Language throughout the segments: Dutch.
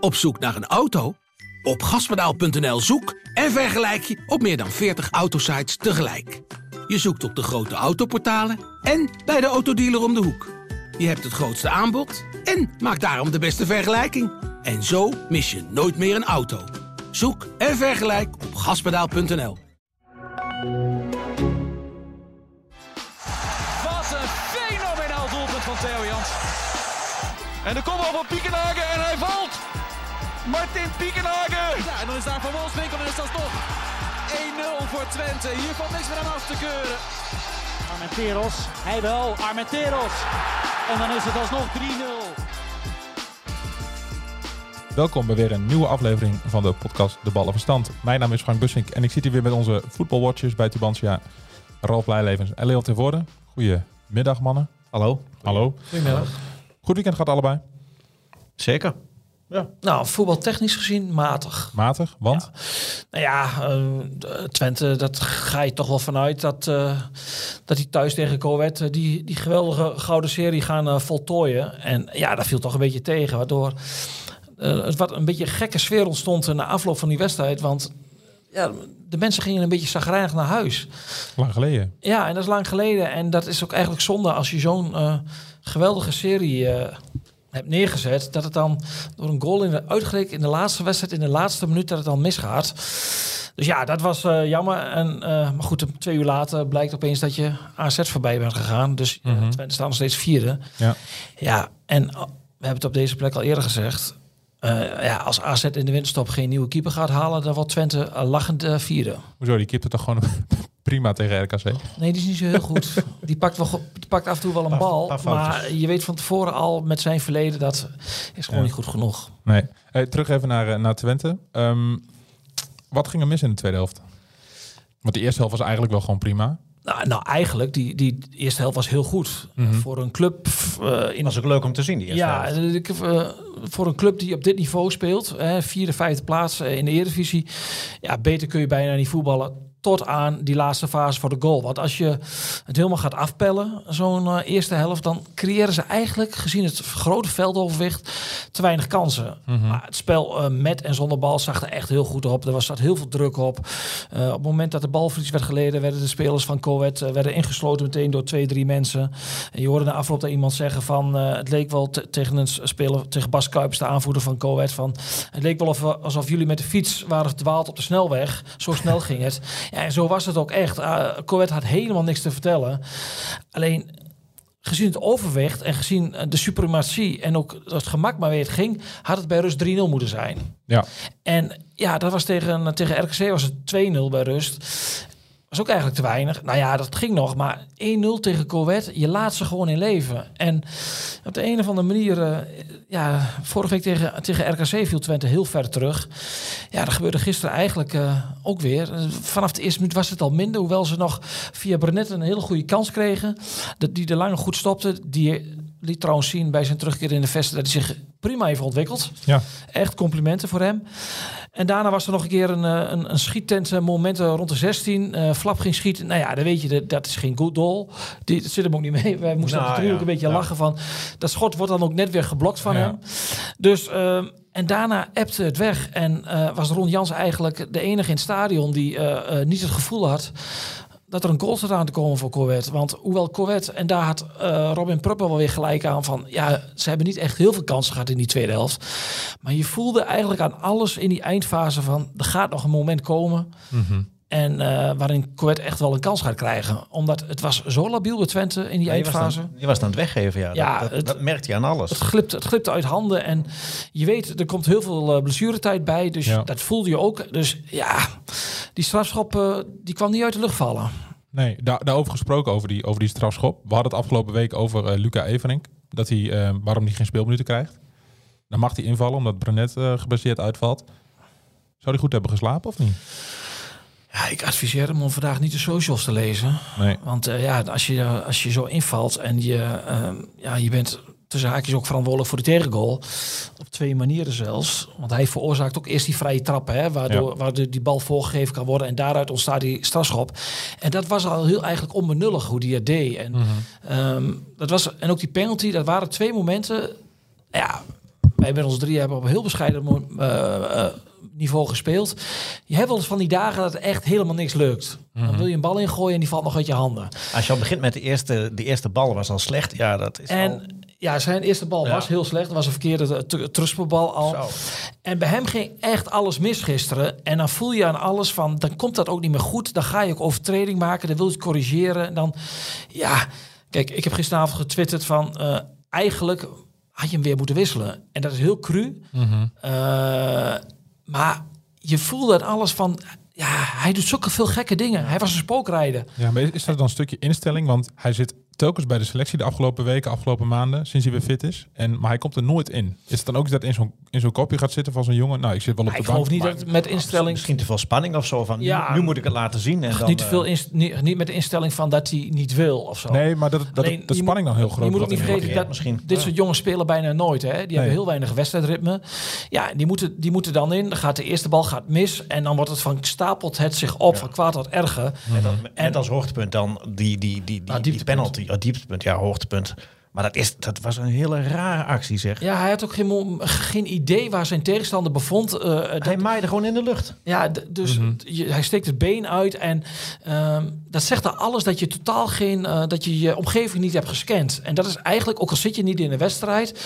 Op zoek naar een auto? Op gaspedaal.nl zoek en vergelijk je op meer dan 40 autosites tegelijk. Je zoekt op de grote autoportalen en bij de autodealer om de hoek. Je hebt het grootste aanbod en maakt daarom de beste vergelijking. En zo mis je nooit meer een auto. Zoek en vergelijk op gaspedaal.nl. Wat een fenomenaal doelpunt van Theo Jans. En de kopbal van Piekenhagen en hij valt. Martin Piekenhagen. Ja, en dan is daar Van Wolfswinkel en is dat toch 1-0 voor Twente. Hier valt niks meer aan af te keuren. Armenteros, hij wel, Armenteros. En dan is het alsnog 3-0. Welkom bij weer een nieuwe aflevering van de podcast De Ballen Verstand. Mijn naam is Frank Bussink en ik zit hier weer met onze voetbalwatchers bij Tubantia. Ralf Blijlevens en Leon Tervoorde. Goedemiddag mannen. Hallo. Hallo. Goedemiddag. Goed weekend gaat allebei. Zeker. Nou, voetbaltechnisch gezien matig. Matig, want? Nou ja, eh, Twente, dat ga je toch wel vanuit dat, eh dat die thuis tegen Coët eh, die, die geweldige gouden serie gaan voltooien. En ja, dat viel toch een beetje tegen, waardoor het wat een beetje een gekke sfeer ontstond na afloop van die wedstrijd. Want ja, de mensen gingen een beetje zagrijnig naar huis. Lang geleden. Ja, en dat is lang geleden. En dat is ook eigenlijk zonde als je zo'n geweldige serie hebt neergezet. Dat het dan door een goal in de, uitgerekend in de laatste wedstrijd, in de laatste minuut, dat het dan misgaat. Dus ja, dat was eh, jammer. En, eh, maar goed, twee uur later blijkt opeens dat je AZ voorbij bent gegaan. Dus Mhm. Twente staat nog steeds vierde. Ja. Ja, en oh, we hebben het op deze plek al eerder gezegd. Ja, als AZ in de winterstop geen nieuwe keeper gaat halen, dan wordt Twente lachend vierde. Hoezo, die kipte toch gewoon prima tegen RKC? Nee, die is niet zo heel goed. die, pakt wel, die pakt af en toe wel een Paar- bal. paar maar je weet van tevoren al met zijn verleden dat is gewoon Ja. niet goed genoeg. Nee. Hey, terug even naar, eh, naar Twente. Ehm, wat ging er mis in de tweede helft? Want de eerste helft was eigenlijk wel gewoon prima. Nou, nou eigenlijk, die, die eerste helft was heel goed. Mhm. Voor een club eh, in was ook leuk om te zien, die eerste Ja, helft. eh, voor een club die op dit niveau speelt, hè, vierde, vijfde plaats in de Eredivisie. Ja, beter kun je bijna niet voetballen tot aan die laatste fase voor de goal. Want als je het helemaal gaat afpellen, zo'n eh, eerste helft, dan creëren ze eigenlijk, gezien het grote veldoverwicht, te weinig kansen. Maar het spel eh, met en zonder bal zag er echt heel goed op. Er was zat heel veel druk op. Eh, op het moment dat de balverlies werd geleden, werden de spelers van Coët eh, werden ingesloten meteen door twee, drie mensen. En je hoorde na afloop dat iemand zeggen van, het leek wel te- tegen een speler, tegen Bas Kuipers, de aanvoerder van Coët, van, het leek wel of, we- alsof jullie met de fiets waren verdwaald op de snelweg. Zo snel ging het. Ja, en zo was het ook echt. Uh, Coët had helemaal niks te vertellen. Alleen gezien het overwicht en gezien eh, de suprematie en ook het gemak maar weer het ging, had het bij rust 3-0 moeten zijn. Ja. En ja, dat was tegen, tegen RKC was het 2-0 bij rust. Was ook eigenlijk te weinig. Nou ja, dat ging nog. Maar 1-0 tegen Coët, je laat ze gewoon in leven. En op de een of andere manier... eh, ja, vorige week tegen, tegen RKC viel Twente heel ver terug. Ja, dat gebeurde gisteren eigenlijk eh, ook weer. Vanaf de eerste minuut was het al minder. Hoewel ze nog via Brenet een hele goede kans kregen. Dat die er lang goed stopte. Die liet trouwens zien bij zijn terugkeer in de vesten... dat hij zich prima heeft ontwikkeld. Ja. Echt complimenten voor hem. En daarna was er nog een keer een, eh, een, een schiettent eh, moment eh, rond de 16. eh Flap ging schieten. Nou ja, dan weet je, dat, dat is geen goed doel. Die, dat zit hem ook niet mee. Wij moesten Nou, natuurlijk ja, een beetje ja. lachen van... Dat schot wordt dan ook net weer geblokt van hem. Dus... ehm, en daarna appte het weg. En was Ron Jans eigenlijk de enige in het stadion die niet het gevoel had dat er een goal zat aan te komen voor Corvette. Want hoewel Corvette, en daar had eh, Robin Pruppel wel weer gelijk aan van... ja, ze hebben niet echt heel veel kansen gehad in die tweede helft. Maar je voelde eigenlijk aan alles in die eindfase van... er gaat nog een moment komen... Mhm. En eh, waarin Corvette echt wel een kans gaat krijgen. Omdat het was zo labiel bij Twente in die Ja, je, was eindfase. dan, je was dan het weggeven, ja. Ja, dat, dat, het- dat merkt je aan alles. Het glipte, het glipte uit handen. En je weet, er komt heel veel eh, blessuretijd bij. Dus Ja. dat voelde je ook. Dus ja, die strafschop eh, die kwam niet uit de lucht vallen. Nee, daar, daarover gesproken, over die, over die strafschop. We hadden het afgelopen week over Luca Everink. Dat hij, eh, waarom hij geen speelminuten krijgt. Dan mag hij invallen, omdat Brenet eh geblesseerd uitvalt. Zou hij goed hebben geslapen of niet? Ja, ik adviseer hem om vandaag niet de socials te lezen. Nee. Want eh, ja, als je, als je zo invalt en je, eh, ja, je bent tussen haakjes ook verantwoordelijk voor de tegengoal. Op twee manieren zelfs. Want hij veroorzaakt ook eerst die vrije trappen, hè, waardoor, waardoor die bal voorgegeven kan worden. En daaruit ontstaat die strafschop. En dat was al heel eigenlijk onbenullig hoe die het deed. En, ehm, dat was, en ook die penalty, dat waren twee momenten. Ja, Wij met ons drie hebben op een heel bescheiden eh, eh, niveau gespeeld. Je hebt wel eens van die dagen dat echt helemaal niks lukt. Dan wil je een bal ingooien en die valt nog uit je handen. Als je al begint met de eerste, de eerste bal was al slecht. Ja, dat is al... En ja, zijn eerste bal Ja. was heel slecht. Dat was een verkeerde tr- trustbal al. Zo. En bij hem ging echt alles mis gisteren. En dan voel je aan alles van, dan komt dat ook niet meer goed. Dan ga je ook overtreding maken, dan wil je het corrigeren. En dan, ja, kijk, ik heb gisteravond getwitterd van, eh, eigenlijk had je hem weer moeten wisselen. En dat is heel cru. Eh, maar je voelde aan alles van, ja, hij doet zulke veel gekke dingen. Hij was een spookrijder. Ja, maar is dat dan een stukje instelling? Want hij zit telkens bij de selectie de afgelopen weken, afgelopen maanden, sinds hij weer fit is. En, maar hij komt er nooit in. Is het dan ook dat in zo'n, in zo'n kopje gaat zitten van zo'n jongen? Nou, ik zit wel op ik de bank. geloof niet maar- dat met instelling... Misschien te veel spanning of zo. Van, Ja. nu, nu moet ik het laten zien. En dan, niet, te eh, veel inst- niet, niet met de instelling van dat hij niet wil of zo. Nee, maar dat, dat Alleen, de spanning moet- dan heel groot Je moet ook niet vergeten dat misschien. dit soort jongens spelen bijna nooit. Hè? Die hebben heel weinig wedstrijdritme. Ja, die moeten, die moeten dan in. Dan gaat de eerste bal gaat mis. En dan wordt het van stapelt het zich op van kwaad tot erger. En- net als hoogtepunt dan die, die, die, die, die dieptepunt. penalty. Oh, dieptepunt, ja, hoogtepunt. Maar dat, is, dat was een hele rare actie, zeg. Ja, hij had ook geen, geen idee waar zijn tegenstander bevond. Eh, dat- Hij maaide gewoon in de lucht. Ja, dus je, hij steekt het been uit en ehm, dat zegt er alles dat je totaal geen, eh, dat je je omgeving niet hebt gescand. En dat is eigenlijk, ook al zit je niet in de wedstrijd,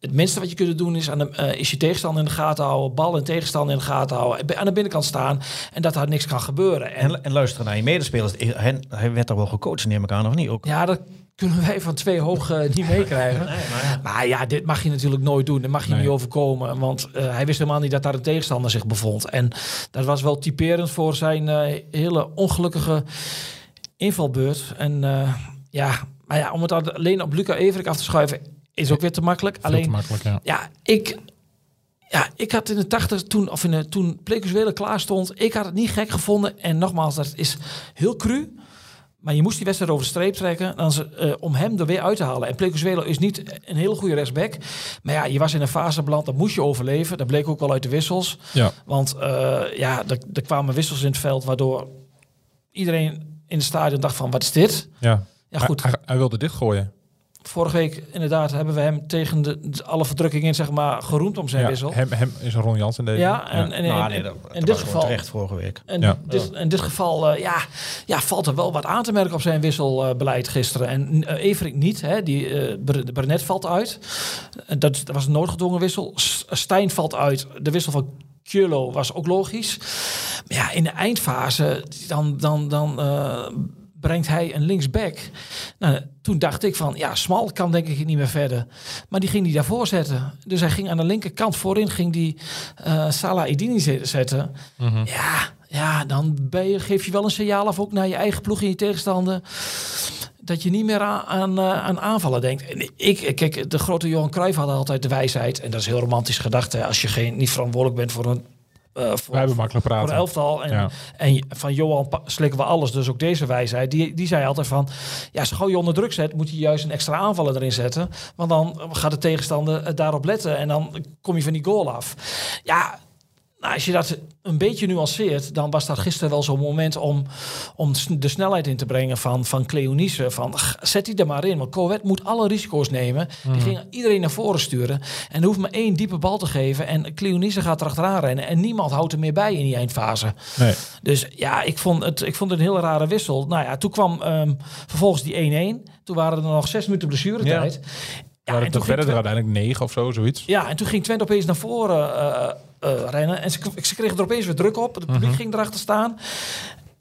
het minste wat je kunt doen is, aan de, eh, is je tegenstander in de gaten houden, bal en tegenstander in de gaten houden, aan de binnenkant staan en dat daar niks kan gebeuren. En, En, en luisteren naar je medespelers. Hij, hij werd toch wel gecoacht, neem ik aan, of niet? Ook. ja, dat kunnen wij van twee hoog eh, niet meekrijgen. maar, ja. dit mag je natuurlijk nooit doen. Dat mag je Nee. niet overkomen. Want eh, hij wist helemaal niet dat daar een tegenstander zich bevond. En dat was wel typerend voor zijn eh, hele ongelukkige invalbeurt. En eh, ja, maar ja, om het alleen op Luca Everik af te schuiven is ook weer te makkelijk. Veel alleen, te makkelijk, ja. ja, ik, ja, ik had in de 80 toen, of in de, toen Plekuswele klaar stond, ik had het niet gek gevonden. En nogmaals, dat is heel cru. Maar je moest die wedstrijd over de streep trekken dan ze, eh, om hem er weer uit te halen. En Plekuswelo is niet een hele goede rechtsback. Maar ja, je was in een fase beland, dat moest je overleven. Dat bleek ook wel uit de wissels. ja. Want eh, ja, er, er kwamen wissels in het veld waardoor iedereen in het stadion dacht van, wat is dit? ja. Ja goed, Hij, hij, hij wilde dit gooien. Vorige week inderdaad hebben we hem tegen de, alle verdrukking in zeg maar geroemd om zijn Ja, wissel. hem, hem is een Ron Jansen deze. Ja, en, en, nou, en- nee, dat, in dit geval terecht vorige week. En Ja. dit, in dit geval eh, ja, ja, valt er wel wat aan te merken op zijn wisselbeleid gisteren. En uh, Everink niet. Hè, die, eh Brenet valt uit. En dat, dat was een noodgedwongen wissel. Stijn valt uit. De wissel van Kjolo was ook logisch. Maar ja, in de eindfase dan, dan, dan eh, brengt hij een linksback. Nou, toen dacht ik van, ja, Smal kan denk ik niet meer verder. Maar die ging die daarvoor zetten. Dus hij ging aan de linkerkant voorin, ging die eh Salah Edini zet- zetten. Ja, ja, dan ben je, geef je wel een signaal af ook naar je eigen ploeg en je tegenstander. Dat je niet meer aan, aan, eh, aan aanvallen denkt. En ik, kijk, de grote Johan Cruijff had altijd de wijsheid. En dat is heel romantisch gedacht. Hè, als je geen, niet verantwoordelijk bent voor een... eh, voor, Wij hebben makkelijk voor praten. elftal. En, Ja. en van Johan slikken we alles. Dus ook deze wijsheid. Die, die zei altijd van... Ja, als je onder druk zet... moet je juist een extra aanvaller erin zetten. Want dan gaat de tegenstander eh, daarop letten. En dan kom je van die goal af. Ja... Nou, als je dat een beetje nuanceert, dan was dat gisteren wel zo'n moment om, om de snelheid in te brengen van, van Cleonice. Van, zet die er maar in. Want Coët moet alle risico's nemen. Die ging iedereen naar voren sturen. En er hoeft maar één diepe bal te geven. En Cleonice gaat erachteraan rennen. En niemand houdt er meer bij in die eindfase. Nee. Dus ja, ik vond het, ik vond het een hele rare wissel. Nou ja, toen kwam ehm, vervolgens die 1-1. Toen waren er nog zes minuten blessuretijd. Ja, Ja, en en toen ging verder er Twente- uiteindelijk negen of zo, zoiets. ja, en toen ging Twente opeens naar voren eh, eh, rennen. En ze, ze kregen er opeens weer druk op. Het publiek ging erachter staan.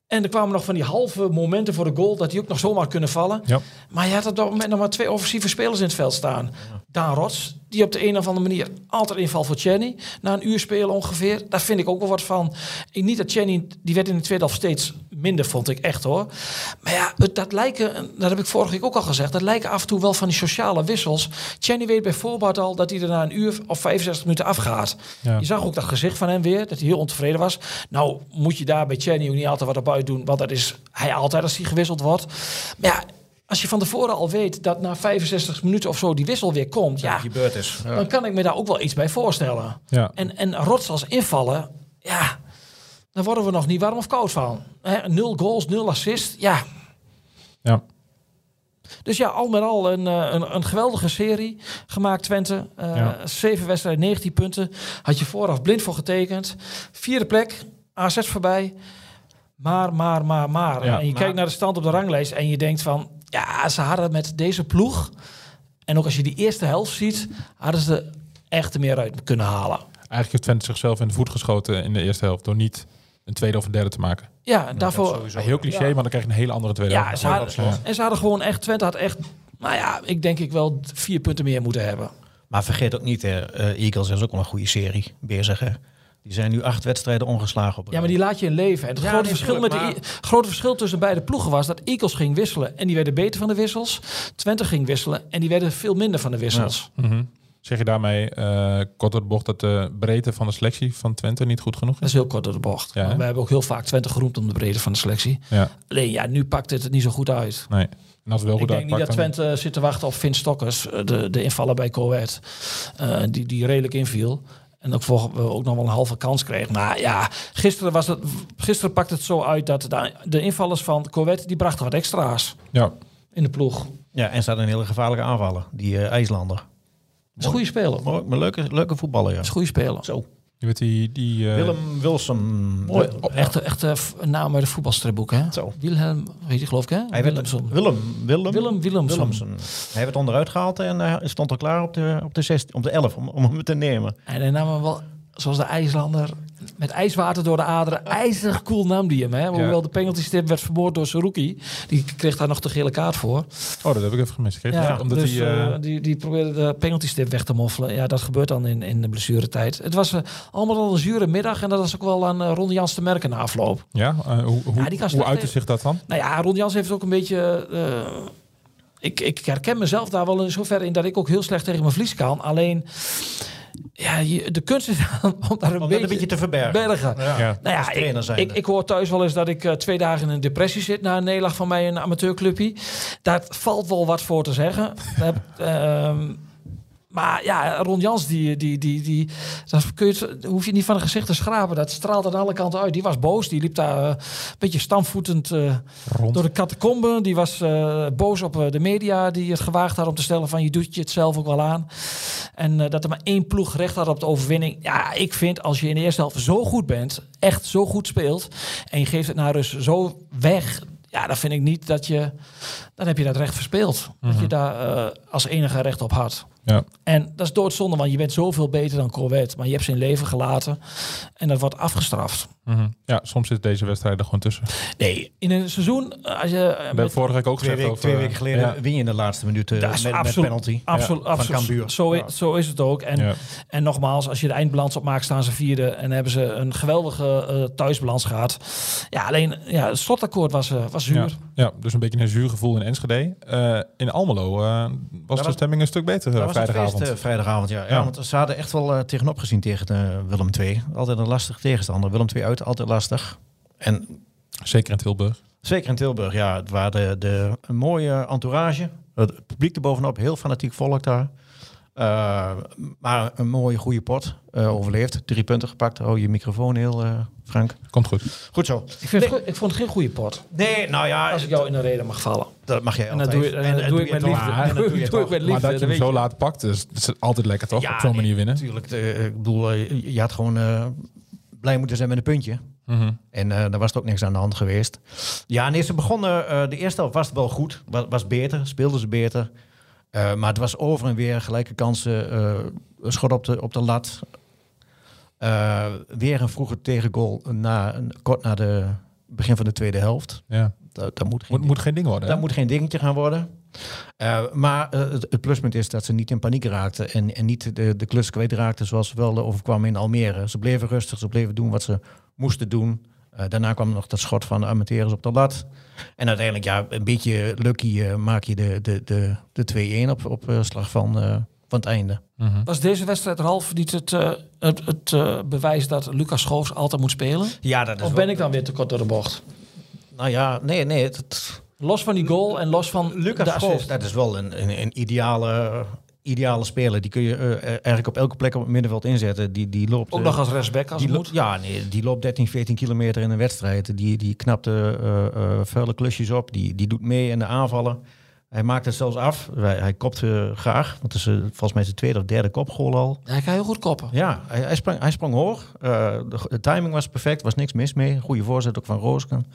En er kwamen nog van die halve momenten voor de goal... dat die ook nog zomaar kunnen vallen. Ja. Maar je had op dat moment nog maar twee offensieve spelers in het veld staan. Daan Rots, die op de een of andere manier altijd invalt voor Chenny. Na een uur spelen ongeveer. Daar vind ik ook wel wat van. Ik, niet dat Chenny, die werd in de tweede helft steeds minder, vond ik echt hoor. Maar ja, het, dat lijken, dat heb ik vorige week ook al gezegd... dat lijken af en toe wel van die sociale wissels. Chenny weet bij voorbaat al dat hij er na een uur of 65 minuten afgaat. Ja. Je zag ook dat gezicht van hem weer, dat hij heel ontevreden was. Nou moet je daar bij Chenny ook niet altijd wat op uit doen... want dat is hij altijd als hij gewisseld wordt. Maar ja... Als je van tevoren al weet dat na 65 minuten of zo die wissel weer komt, ja, gebeurd is. dan kan ik me daar ook wel iets bij voorstellen. Ja. En, en rots als invallen, ja, daar worden we nog niet warm of koud van. Hè, nul goals, nul assist, ja. Ja. Dus ja, al met al een, eh, een, een geweldige serie gemaakt Twente. Eh, Ja. Zeven wedstrijden, 19 punten. Had je vooraf blind voor getekend. Vierde plek, AZ voorbij. Maar, maar, maar, maar. Ja, en je maar- kijkt naar de stand op de ranglijst en je denkt van... Ja, ze hadden met deze ploeg... En ook als je die eerste helft ziet, hadden ze er echt er meer uit kunnen halen. Eigenlijk heeft Twente zichzelf in de voet geschoten in de eerste helft. Door niet een tweede of een derde te maken. Ja, daarvoor... Ja, heel cliché, Ja. maar dan krijg je een hele andere tweede Ja, helft. ze hadden, en ze hadden gewoon echt... Twente had echt, nou ja, ik denk ik wel vier punten meer moeten hebben. Maar vergeet ook niet, hè, eh, Eagles is ook wel een goede serie bezig. Hè. Die zijn nu acht wedstrijden ongeslagen op Ja, maar die laat je in leven. En het Ja, grote, verschil met de, grote verschil tussen beide ploegen was dat Eagles ging wisselen en die werden beter van de wissels. Twente ging wisselen en die werden veel minder van de wissels. Mhm. Zeg je daarmee, eh kort door de bocht, dat de breedte van de selectie van Twente niet goed genoeg Dat is? is heel kort door de bocht. Ja, we hebben ook heel vaak Twente geroemd om de breedte van de selectie. Ja, Alleen ja, nu pakt het het niet zo goed uit. nee. En als het wel Ik denk niet dat dan- Twente zit te wachten op Vin Stokkers, eh, de, de invaller bij Coët, eh, die, die redelijk inviel. En ook voor we ook nog wel een halve kans kreeg. Maar ja, gisteren, was het, gisteren pakte het zo uit dat de, de invallers van Coët, die brachten wat extra's Ja, in de ploeg. Ja, en staat een hele gevaarlijke aanvaller, die eh, IJslander. Dat is een goede speler. Maar leuke, leuke voetballer, ja. Dat is een goede speler. Zo. Je weet die... die eh, Willem Wilson. Mooi. Ja. Echt, echt eh, een naam uit de voetbalstripboek, hè? Zo. Wilhelm, weet je geloof ik, hè? Hij werd, Willemson. Willem, Willem, Willem Willemson. Willemsen. Hij werd onderuit gehaald en hij stond al klaar op de, op de, 16, op de 11 om, om hem te nemen. En hij nam hem wel, zoals de IJslander, met ijswater door de aderen. IJzig cool nam die hem, hè? Hoewel de penalty stip werd vermoord door Saruki. Die kreeg daar nog de gele kaart voor. Oh, dat heb ik even gemist. Ja, je- omdat dus die, eh, eh, die, die probeerde de penalty stip weg te moffelen. Ja, dat gebeurt dan in, in de blessuretijd. Het was eh, allemaal al een zure middag. En dat was ook wel aan eh, Ron Jans te merken na afloop. ja, hoe, hoe, Ja, hoe uitte zich dat dan? Nou ja, Ron Jans heeft ook een beetje... ik, ik herken mezelf daar wel in zoverre in dat ik ook heel slecht tegen mijn vlies kan. Alleen, ja, je- de kunst is om daar een, Om beetje, een beetje te verbergen. bergen. Ja. Nou ja, trainer ik, ik, ik hoor thuis wel eens dat ik eh, twee dagen in een depressie zit na een nederlaag van mij in een amateurclubje. Daar valt wel wat voor te zeggen. Ehm, maar ja, Ron Jans, die, die, die, die, dat kun je, hoef je niet van een gezicht te schrapen. Dat straalt aan alle kanten uit. Die was boos. Die liep daar eh, een beetje stamvoetend eh, door de catacombe. Die was eh, boos op de media die het gewaagd had om te stellen van je doet je het zelf ook wel aan. En dat er maar één ploeg recht had op de overwinning. Ja, ik vind als je in de eerste helft zo goed bent, echt zo goed speelt en je geeft het naar rust zo weg. Ja, dan vind ik niet dat je, dan heb je dat recht verspeeld. Dat je daar eh, als enige recht op had. Ja. En dat is doodzonde, want je bent zoveel beter dan Corvette. Maar je hebt zijn leven gelaten en dat wordt afgestraft. Mhm. ja, soms zit deze wedstrijd er gewoon tussen. Nee, in een seizoen, eh, als je... We hebben vorige week ook Twee, gezegd twee weken geleden Ja. win je in de laatste minuten met, is met penalty. Absoluut, Ja, van absoluut. Cambuur. Zo, is, Ja. zo is het ook. En, Ja. en nogmaals, als je de eindbalans opmaakt, staan ze vierde en hebben ze een geweldige eh, thuisbalans gehad. Ja, alleen ja, het slotakkoord was, eh, was zuur. Ja, dus een beetje een zuur gevoel in Enschede. Eh, in Almelo eh, was de stemming een stuk beter eh, vrijdagavond. feest, vrijdagavond, ja. ja. Ja. Want ze hadden echt wel tegenop gezien tegen Willem II. Altijd een lastig tegenstander. Willem II uit, altijd lastig. En Zeker in Tilburg. zeker in Tilburg, ja. Het waren de, de, een mooie entourage. Het publiek erbovenop, heel fanatiek volk daar. Eh, maar een mooie, goede pot. eh, overleefd. Drie punten gepakt. Oh, je microfoon heel, eh, Frank. Komt goed. Goed zo. Ik, vind het, ik vond het geen goede pot. Nee, nou ja, Als ik jou in de reden mag vallen. dat mag jij En dat altijd. doe, je- en dat doe ik met liefde. En dat doe ik met liefde. maar dat je hem zo laat pakt, is, is altijd lekker toch? Ja, Op zo'n nee, manier winnen. Natuurlijk. eh, ik bedoel, je- had gewoon eh, blij moeten zijn met een puntje. Mhm. En eh daar was het ook niks aan de hand geweest. Ja, nee, ze begonnen. eh, de eerste helft was het wel goed. Was, was beter. Speelden ze beter. Eh, maar het was over en weer gelijke kansen. een schot op de, op de lat. Eh, weer een vroege tegengoal na, kort na de begin van de tweede helft. Ja. Dat, dat moet geen Moet, moet geen ding worden. dat hè? moet geen dingetje gaan worden. Maar het, het pluspunt is dat ze niet in paniek raakten en, en niet de, de klus kwijt raakten zoals wel overkwam in Almere. Ze bleven rustig, ze bleven doen wat ze moesten doen. Eh, daarna kwam nog dat schot van de Amateurers op de lat. En uiteindelijk, ja, een beetje lucky eh, maak je de, de, de, de 2-1 op, op eh, slag van, eh, van het einde. Mhm. Was deze wedstrijd er half niet het, eh, het, het bewijs dat Lucas Schoofs altijd moet spelen? Ja, dat Of ben ik dan weer te kort door de bocht? Nou ja, nee, nee. Het, het- Los van die goal en los van Lucas de Schoof, assist. dat is wel een, een, een ideale, ideale speler. Die kun je eh, eigenlijk op elke plek op het middenveld inzetten. Die, die loopt... Ook eh, nog als rechtsback als die het moet. Ja, nee, die loopt 13, 14 kilometer in een wedstrijd. Die, die knapt eh, eh, vuile klusjes op. Die, die doet mee in de aanvallen. Hij maakt het zelfs af. Hij, hij kopt eh, graag. Dat is eh, volgens mij zijn tweede of derde kopgoal al. Hij kan heel goed koppen. Ja, hij, hij, sprong, hij sprong hoog. Eh, de, de timing was perfect. was niks mis mee. Goede voorzet ook van Roosken.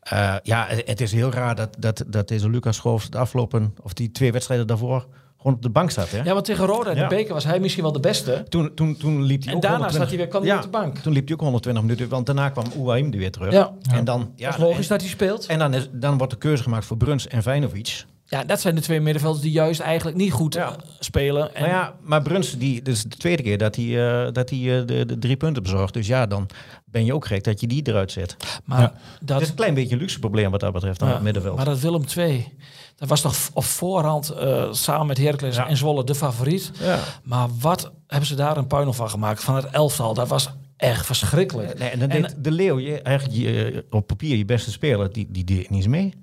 Eh, ja, het, het is heel raar dat, dat, dat deze Lucas Schoof de afgelopen... of die twee wedstrijden daarvoor gewoon op de bank staat. Hè? Ja, want tegen Roda in Ja. de beker was hij misschien wel de beste. Toen, toen, toen liep hij En ook daarna 120 zat hij weer, kwam hij op de bank. Toen liep hij ook 120 minuten, want daarna kwam Ouahim er weer terug. Ja. En dan, ja, dat is logisch en, dat hij speelt. en dan, is, dan wordt de keuze gemaakt voor Bruns en Vijnovic. Ja, dat zijn de twee middenvelders die juist eigenlijk niet goed Ja. eh, spelen. En Maar ja, maar Bruns, die, dit is de tweede keer dat hij, eh, dat hij eh, de, de drie punten bezorgt. Dus ja, dan ben je ook gek dat je die eruit zet. maar Ja. dat, Het is een klein beetje een luxe probleem wat dat betreft aan ja, het middenveld. Maar dat Willem II, dat was toch op voorhand eh, samen met Heracles Ja. en Zwolle de favoriet. ja. Maar wat hebben ze daar een puinhoop van gemaakt? Van het elftal, dat was echt verschrikkelijk. Nee, en dan En- deed de Leeuw, je, eigenlijk je, op papier je beste speler, die, die deed niet eens mee.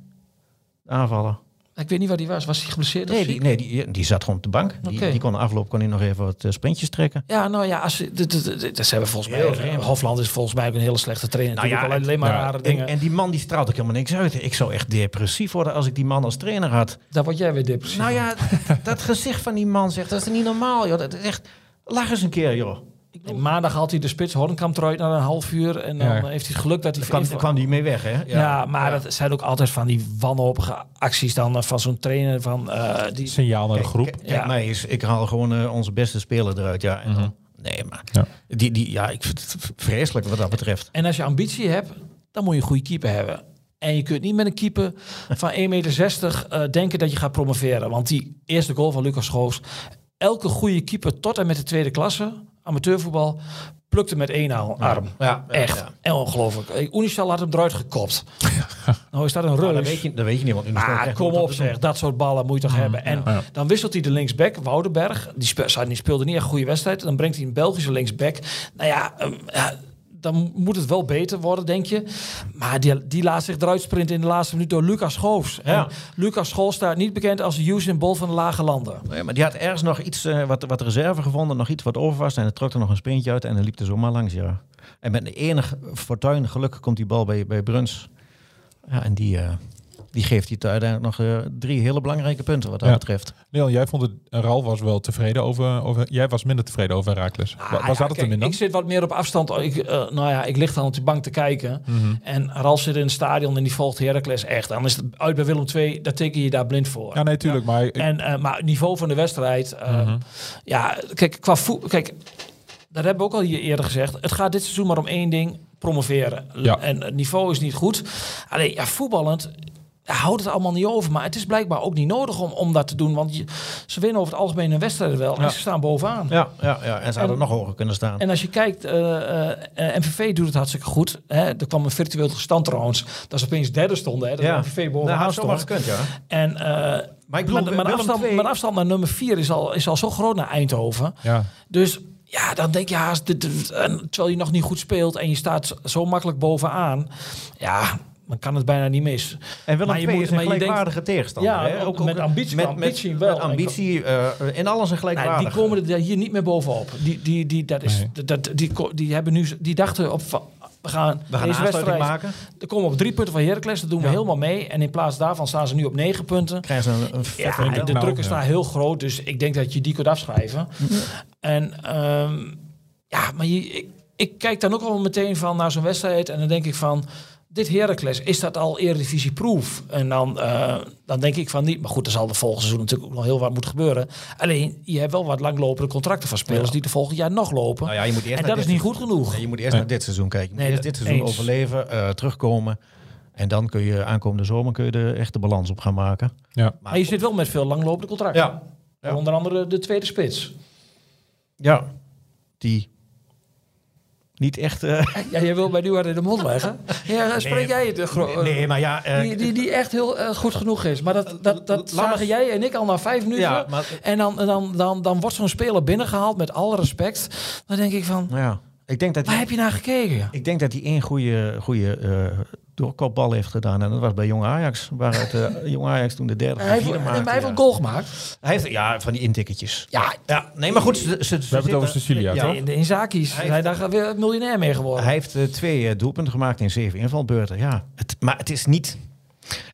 Aanvallen. Ik weet niet waar die was. Was hij geblesseerd? Nee, die, nee die, die zat gewoon op de bank. Die, die kon de afloop kon hij nog even wat eh, sprintjes trekken. Ja, nou ja, als, ze- dit- dit- dit- dat ze hebben volgens mij. Hofland is volgens mij ook een hele slechte trainer. Nou Nou ja, ja, alleen maar ja. rare En, dingen. en die man die straalt ook helemaal niks uit. Ik zou echt depressief worden als ik die man als trainer had. Daar word jij weer depressief. Nou ja, dat gezicht van die man zegt, dat is niet normaal, joh. Dat is echt, lach eens een keer, joh. En maandag haalt hij de spits Hornkamp eruit na een half uur. En dan Ja. heeft hij het geluk dat hij... Kwam, kwam die mee weg, hè? ja, maar dat zijn ook altijd van die wanhopige acties dan eh, van zo'n trainer. Van, eh, die, Signaal naar de groep. Kijk, Ja. mij is, ik haal gewoon eh, onze beste speler eruit, ja. En dan, nee, maar Ja. Die, die, ja, ik vind het vreselijk wat dat betreft. En als je ambitie hebt, dan moet je een goede keeper hebben. En je kunt niet met een keeper van 1,60 meter denken dat je gaat promoveren. Want die eerste goal van Lucas Schoofs. Elke goede keeper tot en met de tweede klasse, amateurvoetbal, plukte met één arm. Ja, Echt. Ja. En ongelooflijk. Eh, Unisal had hem eruit gekopt. nou is dat een Maar reus. dat, weet je, dat weet je niet, want Maar kom op zeg, dat soort ballen moet je toch hebben. En dan wisselt hij de linksback, Woudenberg. Die, spe- die speelde niet echt een goede wedstrijd. Dan brengt hij een Belgische linksback. Nou ja, ehm, ja, dan moet het wel beter worden, denk je. Maar die, die laat zich eruit sprinten in de laatste minuut door Lucas Schoofs. Ja. Lucas Schoofs staat niet bekend als de Usain Bolt van de lage landen. Nee, maar die had ergens nog iets, eh, wat, wat reserve gevonden, nog iets wat over was. En hij trok er nog een sprintje uit en dan liep er zomaar langs, ja. En met enig fortuin, gelukkig komt die bal bij, bij Bruns. Ja, en die, eh, die geeft hij te uiteindelijk nog eh, drie hele belangrijke punten wat dat Ja. betreft. Leon, jij vond het, Ralf was wel tevreden over, over, jij was minder tevreden over Herakles. Ah, Waar ja, zat het kijk, dan? Ik zit wat meer op afstand. Ik, eh, nou ja, ik lig dan op de bank te kijken. Mhm. En Ralf zit in het stadion en die volgt Heracles echt. Dan is het uit bij Willem II, daar teken je daar blind voor. Ja, nee, tuurlijk. Maar ik- En, eh, maar het niveau van de wedstrijd. eh, Mhm. Ja, kijk, qua voet. Kijk, dat hebben we ook al hier eerder gezegd. Het gaat dit seizoen maar om één ding: promoveren. Ja. En het niveau is niet goed. Alleen, ja, voetballend. Houdt het allemaal niet over. Maar het is blijkbaar ook niet nodig om, om dat te doen. Want je, ze winnen over het algemeen een wedstrijd wel. Ja. En ze staan bovenaan. Ja, ja, ja. en ze hadden En- nog hoger kunnen staan. En als je kijkt, eh, eh, MVV doet het hartstikke goed. Hè? Er kwam een virtueel stand trouwens. Dat ze opeens derde stonden. Hè? Dat ja, MVV nou, bovenaan stond. gekund, ja. En, eh, Maar ik bedoel, mijn, afstand, mijn afstand naar nummer 4 is al, is al zo groot naar Eindhoven. ja. Dus ja, dan denk je haast, terwijl je nog niet goed speelt en je staat zo makkelijk bovenaan. Ja, dan kan het bijna niet mis. En Willem je II moet- is een denkt- gelijkwaardige tegenstander. Ja, hè? ook met ambitie- Met, ambitie met, wel. met ambitie, eh, in alles een Nou, gelijkwaardig. die komen er hier niet meer bovenop. Die, die, die, dat is, Nee. dat, die, die, hebben nu, die dachten op van, we gaan, We gaan deze wedstrijd. maken. Er komen op drie punten van Heracles, dat doen we Ja. helemaal mee. En in plaats daarvan staan ze nu op negen punten. Krijgen ze een, een Ja, de druk is daar heel groot, dus ik denk dat je die kunt afschrijven. En ehm, ja, maar je, ik, ik kijk dan ook al meteen van naar zo'n wedstrijd en dan denk ik van, dit Heracles, is dat al Eredivisie-proof? En dan, eh, dan denk ik van niet. Maar goed, er zal de volgende seizoen natuurlijk ook nog heel wat moeten gebeuren. Alleen, je hebt wel wat langlopende contracten van spelers Ja. die de volgend jaar nog lopen. Nou ja, je moet eerst en dat is niet goed genoeg. Nee, je moet eerst naar dit seizoen kijken. Je moet Nee, eerst dit seizoen eens. overleven, eh, terugkomen. En dan kun je aankomende zomer kun je de echte balans op gaan maken. ja. Maar je zit wel met veel langlopende contracten. Ja. Ja. Onder andere de tweede spits. Ja, die niet echt... eh, Ja, jij wil bij nu in de mond leggen. Ja, spreek Nee. jij het? gro- nee, maar ja... eh, die, die, die echt heel goed genoeg is. Maar dat, dat, dat zagen jij en ik al na vijf minuten. ja, maar, En dan, dan, dan, dan wordt zo'n speler binnengehaald met alle respect. Dan denk ik van, ja, ik denk dat waar hij, heb je naar gekeken? ik denk dat hij één goede, goede eh, doorkopbal heeft gedaan. En dat was bij Jong Ajax. Waaruit uh, Jong Ajax toen de derde Hij vierde heeft, maakte. hij heeft ja. een goal gemaakt. Hij heeft, ja, van die intikketjes. Ja, Ja, nee, maar goed. Ze, ze, ze We hebben het over Cecilia, ja, toch? in de Inzakis. Hij Hij, daar weer miljonair mee geworden. Hij heeft eh, twee eh, doelpunten gemaakt in zeven invalbeurten. Ja, het, maar het is niet...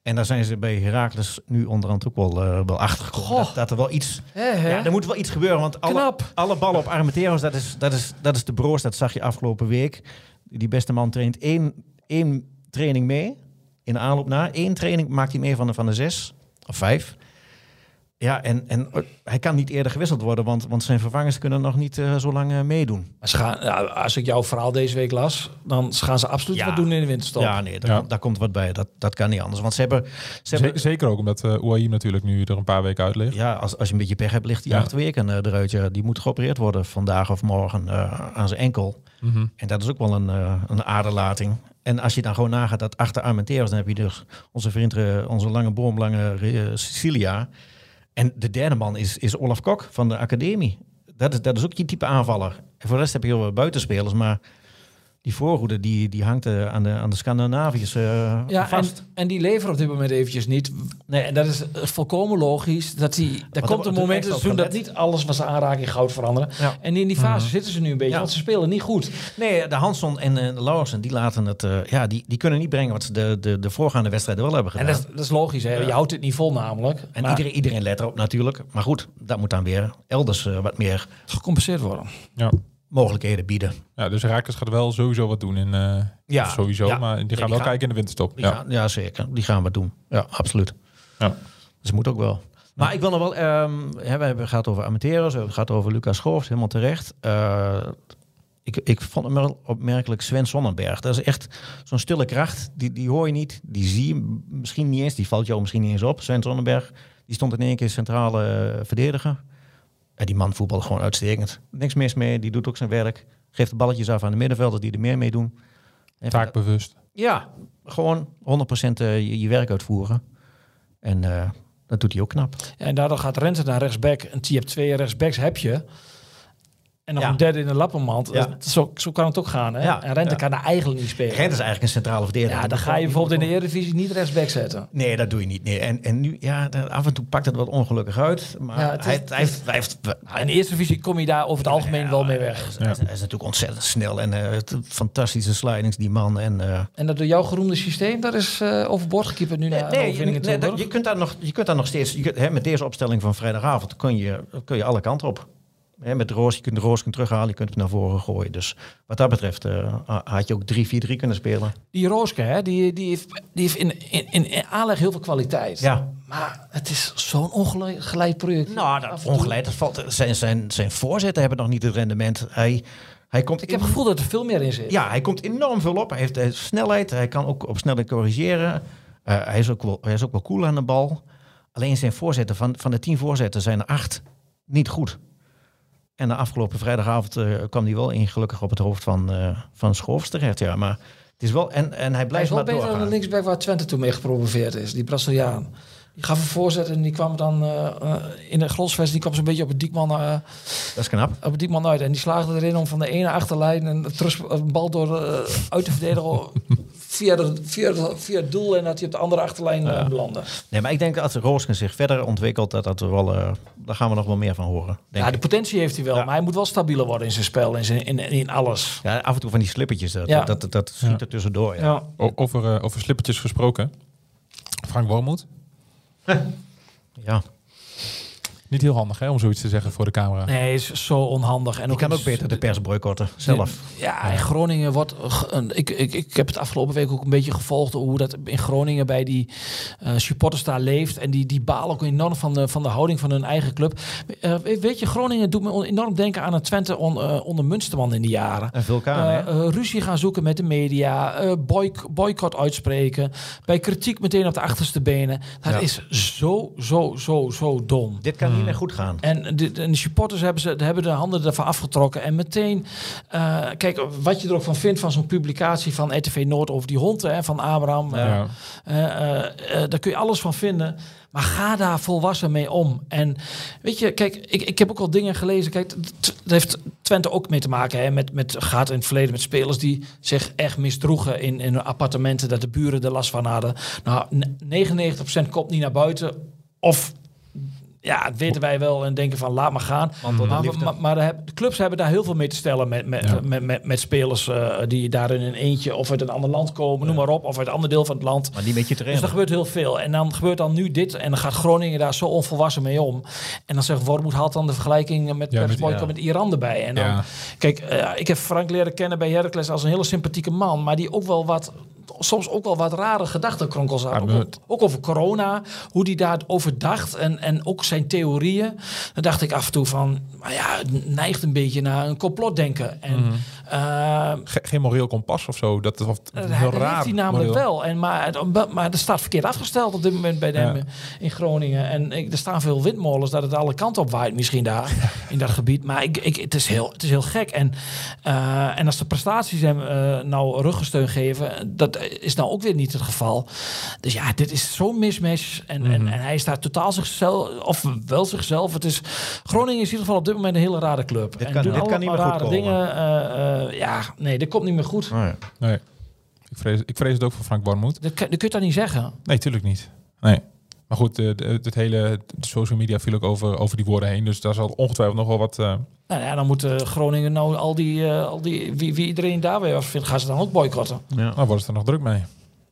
En daar zijn ze bij Heracles nu onderhand ook wel, eh, wel achter gekomen. Goh. Dat, dat er wel iets... Ja, er moet wel iets gebeuren, want alle, Knap. alle ballen op Armenteros, dat is, dat, is, dat is de broos. Dat zag je afgelopen week. Die beste man traint één, één training mee in de aanloop na. Eén training maakt hij mee van de, van de zes of vijf. Ja, en, en hij kan niet eerder gewisseld worden, want, want zijn vervangers kunnen nog niet eh, zo lang eh, meedoen. Ze gaan, ja, als ik jouw verhaal deze week las, dan gaan ze absoluut Ja. wat doen in de winterstop. Ja, nee, daar, Ja. Daar komt wat bij. Dat, dat kan niet anders. Want ze hebben... Ze hebben Ze- Zeker ook omdat uh, natuurlijk nu er een paar weken uit ligt. ja, als, als je een beetje pech hebt, ligt die Ja. acht weken eh, eruit. Ja. Die moet geopereerd worden vandaag of morgen eh, aan zijn enkel. Mhm. En dat is ook wel een, eh, een aderlating. En als je dan gewoon nagaat dat achter Armenteros, dan heb je dus onze vriend, eh, onze lange boomlange eh, Cecilia. En de derde man is, is Olaf Kok van de academie. Dat is, dat is ook die type aanvaller. En voor de rest heb je heel wat buitenspelers, maar die voorhoede die, die hangt eh, aan de, aan de Scandinaviërs eh, Ja, en, vast. en die leveren op dit moment eventjes niet. Nee, en dat is eh, volkomen logisch. Dat die, er Wat- komt een moment in seizoen dat niet alles wat ze aanraken in goud veranderen. Ja. En in die fase zitten ze nu een beetje, Ja. want ze spelen niet goed. Nee, de Hansson en eh, de Lauwersen, die laten het, eh, ja, die, die kunnen niet brengen wat ze de, de, de voorgaande wedstrijden wel hebben En gedaan. dat, is- dat is logisch, hè? je houdt het niet vol namelijk. En maar iedereen, iedereen let erop natuurlijk. Maar goed, dat moet dan weer elders wat meer gecompenseerd worden. Ja. Mogelijkheden bieden. ja, dus Herakles gaat wel sowieso wat doen in... eh, Ja, sowieso, ja. maar die die gaan wel gaan- kijken in de winterstop. Ja. gaan, ja, zeker. Die gaan wat doen. Ja, absoluut. Ja. Dus moet ook wel. Maar ik wil nog wel... hè, we hebben het gehad over Amateros, we hebben het gehad over Lucas Schoofs, helemaal terecht. Eh, ik, ik vond hem wel opmerkelijk Sven Sonnenberg. Dat is echt zo'n stille kracht. Die, die hoor je niet, die zie je misschien niet eens. Die valt jou misschien niet eens op. Sven Sonnenberg, die stond in één keer centrale eh, verdediger. En die man voetbal gewoon uitstekend. Niks mis mee, die doet ook zijn werk. Geeft de balletjes af aan de middenvelders die er meer mee doen. En Taakbewust. ja, gewoon 100% eh, je, je werk uitvoeren. En eh, dat doet hij ook knap. En daardoor gaat Rente naar rechtsback. En je hebt twee rechtsbacks, heb je. En nog Ja. een derde in de lappenmand. Ja. Dat- Zo, zo kan het ook gaan. Hè? Ja. En Rente kan daar eigenlijk niet spelen. Rent is eigenlijk een centrale verdediger. ja, dan ga je bijvoorbeeld in de Eredivisie niet rechtsback zetten. Nee, dat doe je niet. Nee. En, en nu, ja, af en toe pakt het wat ongelukkig uit. Maar Ja, het is- hij, hij, heeft, hij, heeft, in de Eerste Divisie kom je daar over het algemeen wel mee weg. Hij is, hij is natuurlijk ontzettend snel. En het- fantastische slidings, die man. En, eh, En dat door jouw geroemde systeem, dat is eh overboord nu naar de nee, je, nee, dat- je kunt daar nog, je kunt daar nog steeds, je kunt, hè, met deze opstelling van vrijdagavond kun je, kun je alle kanten op. Hè, met Roos, je kunt de Roos kunt terughalen, je kunt hem naar voren gooien. Dus wat dat betreft eh, had je ook 3-4-3 kunnen spelen. Die Rooske, hè, die, die heeft, die heeft in, in, in, aanleg heel veel kwaliteit. Ja. Maar het is zo'n ongeleid project. Nou, dat ongeleid. Dat valt, zijn, zijn, zijn voorzetten hebben nog niet het rendement. Hij, hij komt Ik heb het gevoel dat er veel meer in zit. Ja, hij komt enorm veel op. Hij heeft, hij heeft snelheid. Hij kan ook op snelheid corrigeren. Eh, hij, is ook wel, hij is ook wel cool aan de bal. Alleen zijn voorzetten, van, van de tien voorzetten zijn er acht niet goed. En de afgelopen vrijdagavond eh, kwam hij wel in gelukkig op het hoofd van, eh van Schoofs terecht. Ja, maar het is wel... En, en hij Hij is blijft wel beter dan de linksback waar Twente toen mee gepromoveerd is. Die Braziliaan. Die gaf een voorzet en die kwam dan eh, in de grosvest. Die kwam zo'n beetje op het diekman, eh, Dat is knap. op het diekman uit. En die slaagde erin om van de ene achterlijn een, een bal door uit te verdedigen. Via, de, via, de- via het doel en dat hij op de andere achterlijn eh, belandde. Nee, maar ik denk dat als Roosken zich verder ontwikkelt, dat dat er wel, eh, daar gaan we nog wel meer van horen. Denk Ja, de potentie heeft hij wel. Ja. Maar hij moet wel stabieler worden in zijn spel. In, zijn, in, in alles. ja, af en toe van die slippertjes, dat, Ja. dat, dat, dat schiet er tussendoor. Ja. Over, eh, over slippertjes gesproken. Frank Wormoed. Ja. Niet heel handig hè, om zoiets te zeggen voor de camera. Nee, is zo onhandig. En Die kan ook beter de pers boycotten, zelf. Ja, in Groningen wordt. Ik, ik, ik heb het afgelopen week ook een beetje gevolgd hoe dat in Groningen bij die eh, supporters daar leeft. En die, die balen ook enorm van de, van de houding van hun eigen club. Eh, weet- je, Groningen doet me on- enorm denken aan het Twente on- eh, onder Munsterman in die jaren. Een vulkaan, hè? Ruzie gaan zoeken met de media, eh, boyc- boycott uitspreken, bij kritiek meteen op de achterste benen. Dat Ja. is zo, zo, zo, zo dom. Dit kan niet meer goed gaan. En de, en de supporters hebben, ze, hebben de handen ervan afgetrokken. En meteen, eh, kijk, wat je er ook van vindt van zo'n publicatie van RTV Noord over die hond hè, van Abraham. eh, Ja. eh, daar kun je alles van vinden. Maar ga daar volwassen mee om. En weet je, kijk, ik, ik heb ook al dingen gelezen. Kijk, t- dat heeft Twente ook mee te maken. Hè, met, met gaat in het verleden met spelers die zich echt misdroegen in, in hun appartementen. Dat de buren er last van hadden. Nou, n- 99% komt niet naar buiten. Of Ja, dat weten wij wel en denken van laat maar gaan. tot Maar, maar, maar de, clubs hebben daar heel veel mee te stellen met, met, Ja. met, met, met spelers eh, die daar in een eentje of uit een ander land komen, noem maar op, of uit een ander deel van het land. Maar niet met je Dus trainer. er gebeurt heel veel. En dan gebeurt dan nu dit. En dan gaat Groningen daar zo onvolwassen mee om. En dan zegt Wormoed haalt dan de vergelijking met Ja, met- met, ja. met Iran erbij. En dan, Ja. Kijk, eh, ik heb Frank leren kennen bij Heracles als een hele sympathieke man. Maar die ook wel wat... Soms ook wel wat rare gedachtenkronkels had. Ja, Ook, ook over corona, hoe die daarover dacht en, en ook zijn theorieën. Dan dacht ik af en toe van, maar ja, het neigt een beetje naar een complotdenken. En Mhm. eh, Ge- geen moreel kompas of zo. Dat is dat, heel dat raar. heeft hij namelijk moreel. wel. En, maar, het- maar er staat verkeerd afgesteld op dit moment bij hem Ja. in Groningen. En ik, er staan veel windmolens dat het alle kanten op waait misschien daar in dat gebied. Maar ik, ik, het, is heel, het is heel gek. En, eh, en als de prestaties hem eh, nou ruggensteun geven, dat is nou ook weer niet het geval. Dus ja, dit is zo'n mismatch. En, Mhm. en, en hij staat totaal zichzelf, of wel zichzelf. Het is, Groningen is in ieder geval op dit moment een hele rare club. Dit en kan- dit kan allemaal niet meer goed rare komen. dingen. eh, eh, ja, nee, dit komt niet meer goed. Oh ja. Nee. Ik vrees, ik vrees het ook voor Frank Barmoed. Dat, kun- dat kun je toch niet zeggen? Nee, tuurlijk niet. Nee. Maar goed, eh, de- het hele de social media viel ook over, over die woorden heen. Dus daar zal ongetwijfeld nog wel wat... eh, Nou ja, dan moet eh, Groningen nou al die, eh, al die wie, wie iedereen daar weer af vindt, gaan ze dan ook boycotten. Ja. nou, worden ze er nog druk mee.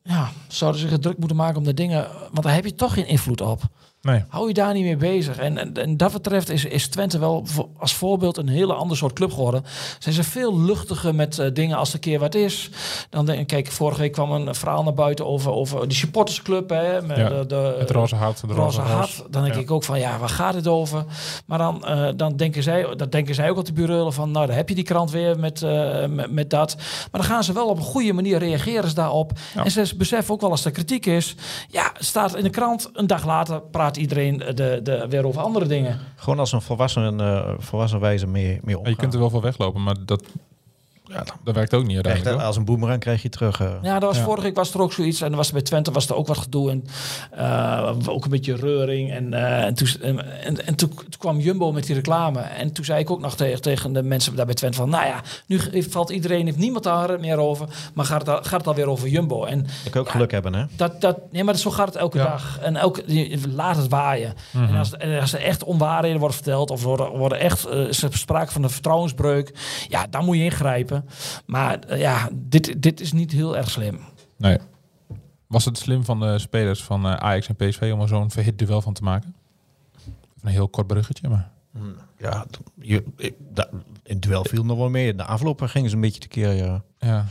Ja, zouden ze zich druk moeten maken om de dingen, want daar heb je toch geen invloed op. Nee. Hou je daar niet mee bezig. En, en, en dat betreft is, is Twente wel als voorbeeld een hele ander soort club geworden. Zijn ze veel luchtiger met eh, dingen als er een keer wat is. Dan denk ik, kijk, vorige week kwam een verhaal naar buiten over, over die supportersclub. Hè, met Ja, de, de, Het roze hart, de roze roze hart. Dan denk Ja. ik ook van ja, waar gaat het over? Maar dan, eh, dan denken zij, dat denken zij ook op de bureau van nou, dan heb je die krant weer met, eh, met, met dat. Maar dan gaan ze wel op een goede manier reageren ze daarop. Ja. En ze beseffen ook wel als er kritiek is. Ja, staat in de krant. Een dag later praat iedereen de, de, weer over andere dingen. Gewoon als een volwassen, eh, volwassen wijze mee, mee Ja, omgaan. je kunt er wel voor weglopen, maar dat, Ja, dan dat werkt ook niet uiteindelijk. dat- als een boemerang krijg je terug. eh. Ja, dat was Ja. vorige week was er ook zoiets. En er was bij Twente was er ook wat gedoe. En eh, ook een beetje reuring. En, eh, en, toen, en, en, en toen, toen kwam Jumbo met die reclame. En toen zei ik ook nog tegen, tegen de mensen daar bij Twente van... Nou ja, nu valt iedereen, heeft niemand daar meer over. Maar gaat het, al- gaat het alweer over Jumbo. En kan ook geluk hebben, hè? dat, dat, nee, maar zo gaat het elke Ja. dag. En elke, je- laat het waaien. En, als, en als er echt onwaarheden worden verteld... of worden, worden echt, is sprake van een vertrouwensbreuk... ja, dan moet je ingrijpen. Maar eh, ja, dit, dit is niet heel erg slim. Nee. Was het slim van de spelers van eh, Ajax en PSV om er zo'n verhit duel van te maken? Een heel kort bruggetje, maar... Ja, d- je, in het duel viel nog wel mee. De afloop gingen ze een beetje tekeer. Ja, Ja,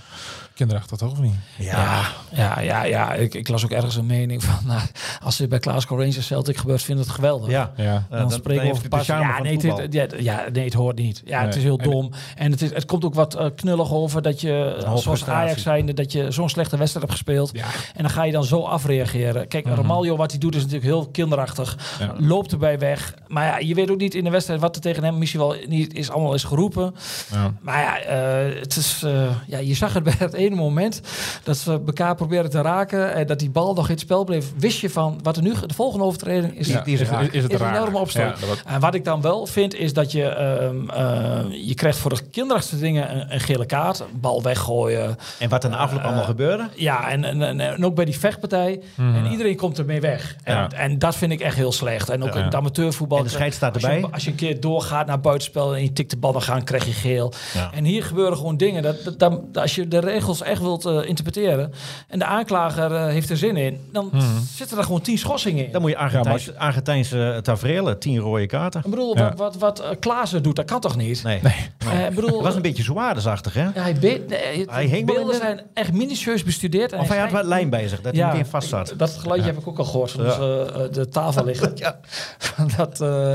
kinderachtig toch of niet? Ja, ja, ja, ja. Ik, ik las ook ergens een mening van... Nou, als dit bij Glasgow Rangers Celtic gebeurt, vind ik het geweldig. ja. Ja. Eh, Dan, spreken we over pas. Ja van nee, voetbal. het, ja, ja, nee, het hoort niet. Ja, het is heel dom. En het, is, het komt ook wat eh, knullig over dat je, zoals. Ajax zijnde, dat je zo'n slechte wedstrijd hebt gespeeld. Ja. En dan ga je dan zo afreageren. Kijk, Romaglio, wat hij doet, is natuurlijk heel kinderachtig. Ja. Loopt erbij weg. Maar ja, je weet ook niet in de wedstrijd wat er tegen hem misschien wel niet is allemaal is geroepen. Ja. Maar ja, eh, het is, eh, ja, je zag het bij het ene moment dat ze elkaar proberen te raken en dat die bal nog in het spel bleef. Wist je van wat er nu, de volgende overtreding is, Ja, die is, is- raak. is het een raar. enorme opstoot. Ja, dat wordt- En wat ik dan wel vind is dat je, ehm, eh, je krijgt voor de kinderachtige dingen een, een gele kaart, een bal weggooien. En wat in de afloop allemaal gebeurde? Ja, en, en, en, en ook bij die vechtpartij. En iedereen komt ermee weg. En, Ja. en dat vind ik echt heel slecht. En ook Ja. in het amateurvoetbal. En de scheids staat als je- erbij. Als je, een keer doorgaat naar buitenspel en je tikt de bal, dan gaan, krijg je geel. Ja. En hier gebeuren gewoon dingen. Dat, dat, dat- als je de regels echt wilt eh, interpreteren en de aanklager eh, heeft er zin in, dan zitten er gewoon tien schorsingen in. Dan moet je Argentijnse, als Argentijnse tafereelen, tien rode kaarten. Ik bedoel, Ja. wat, wat, wat eh, Klaassen doet, dat kan toch niet? Nee. Eh, ik bedoel, Het was een beetje zwaardesachtig, hè? ja, hij nee, het- Hij hing beelden zijn echt minutieus bestudeerd. En Of hij had wat lijm bij zich, dat hij meteen vast zat. Dat geluidje heb ik ook al gehoord van Ja. eh, de tafel liggen. Ja. dat, eh,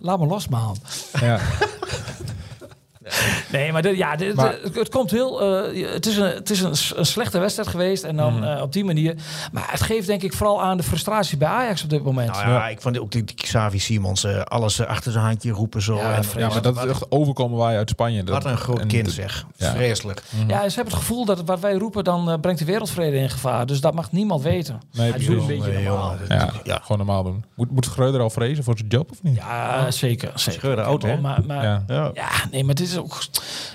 laat me los, man. Ja. Nee, maar, ja, Maar- het, het komt heel. eh, het is, een, het is een, slechte wedstrijd geweest. En dan eh, op die manier. Maar het geeft denk ik vooral aan de frustratie bij Ajax op dit moment. Nou ja, ik vond ook die, die Xavi Simons, eh, alles achter zijn handje roepen zo. Ja, en, ja, maar dat is echt overkomen wij uit Spanje. Dat, wat een groot en kind zeg. Ja. Vreselijk. Ja, ze hebben het gevoel dat wat wij roepen, dan brengt de wereldvrede in gevaar. Dus dat mag niemand weten. Nee, precies. een beetje normaal. Ja, Ja. gewoon normaal doen. Moet, moet Schreuder al vrezen voor zijn job of niet? Ja, zeker. zeker. Oud, hè? Maar, maar, Ja. Ja. Ja, nee, maar dit is ook.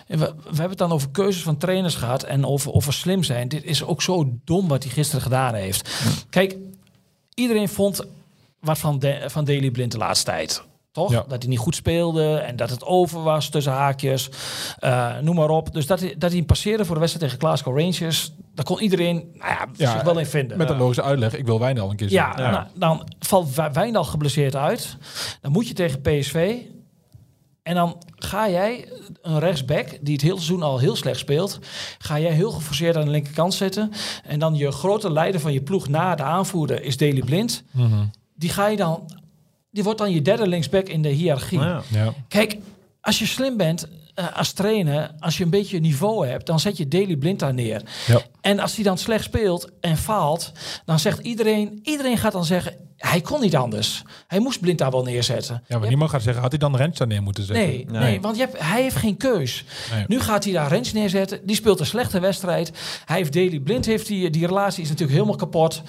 We, we hebben het dan over keuzes van trainers gehad en over, over slim zijn. Dit is ook zo dom wat hij gisteren gedaan heeft. Kijk, iedereen vond. wat van, de, van Daley Blind de laatste tijd. Toch? Ja. Dat hij niet goed speelde en dat het over was tussen haakjes. Eh, noem maar op. Dus dat hij, dat hij passeerde voor de wedstrijd tegen Glasgow Rangers. Daar kon iedereen nou ja, Ja, zich wel in vinden. Met een logische uitleg. Ik wil Wijndal een keer zien. Ja, Nou, dan valt Wij- Wijndal geblesseerd uit. Dan moet je tegen PSV. En dan ga jij een rechtsback, die het hele seizoen al heel slecht speelt, ga jij heel geforceerd aan de linkerkant zetten. En dan je grote leider van je ploeg na de aanvoerder is Daley Blind. Mhm. Die ga je dan, die wordt dan je derde linksback in de hiërarchie. Ja. Ja. Kijk, als je slim bent eh, als trainer, als je een beetje niveau hebt, dan zet je Daley Blind daar neer. Ja. En als hij dan slecht speelt en faalt, dan zegt iedereen, iedereen gaat dan zeggen, hij kon niet anders. Hij moest Blind daar wel neerzetten. Ja, maar niemand gaat zeggen, had hij dan Rens daar neer moeten zetten? Nee, nee. Nee. want je hebt, hij heeft geen keus. Nee. Nu gaat hij daar Rens neerzetten. Die speelt een slechte wedstrijd. Hij heeft Daley Blind, heeft die, die relatie is natuurlijk helemaal kapot.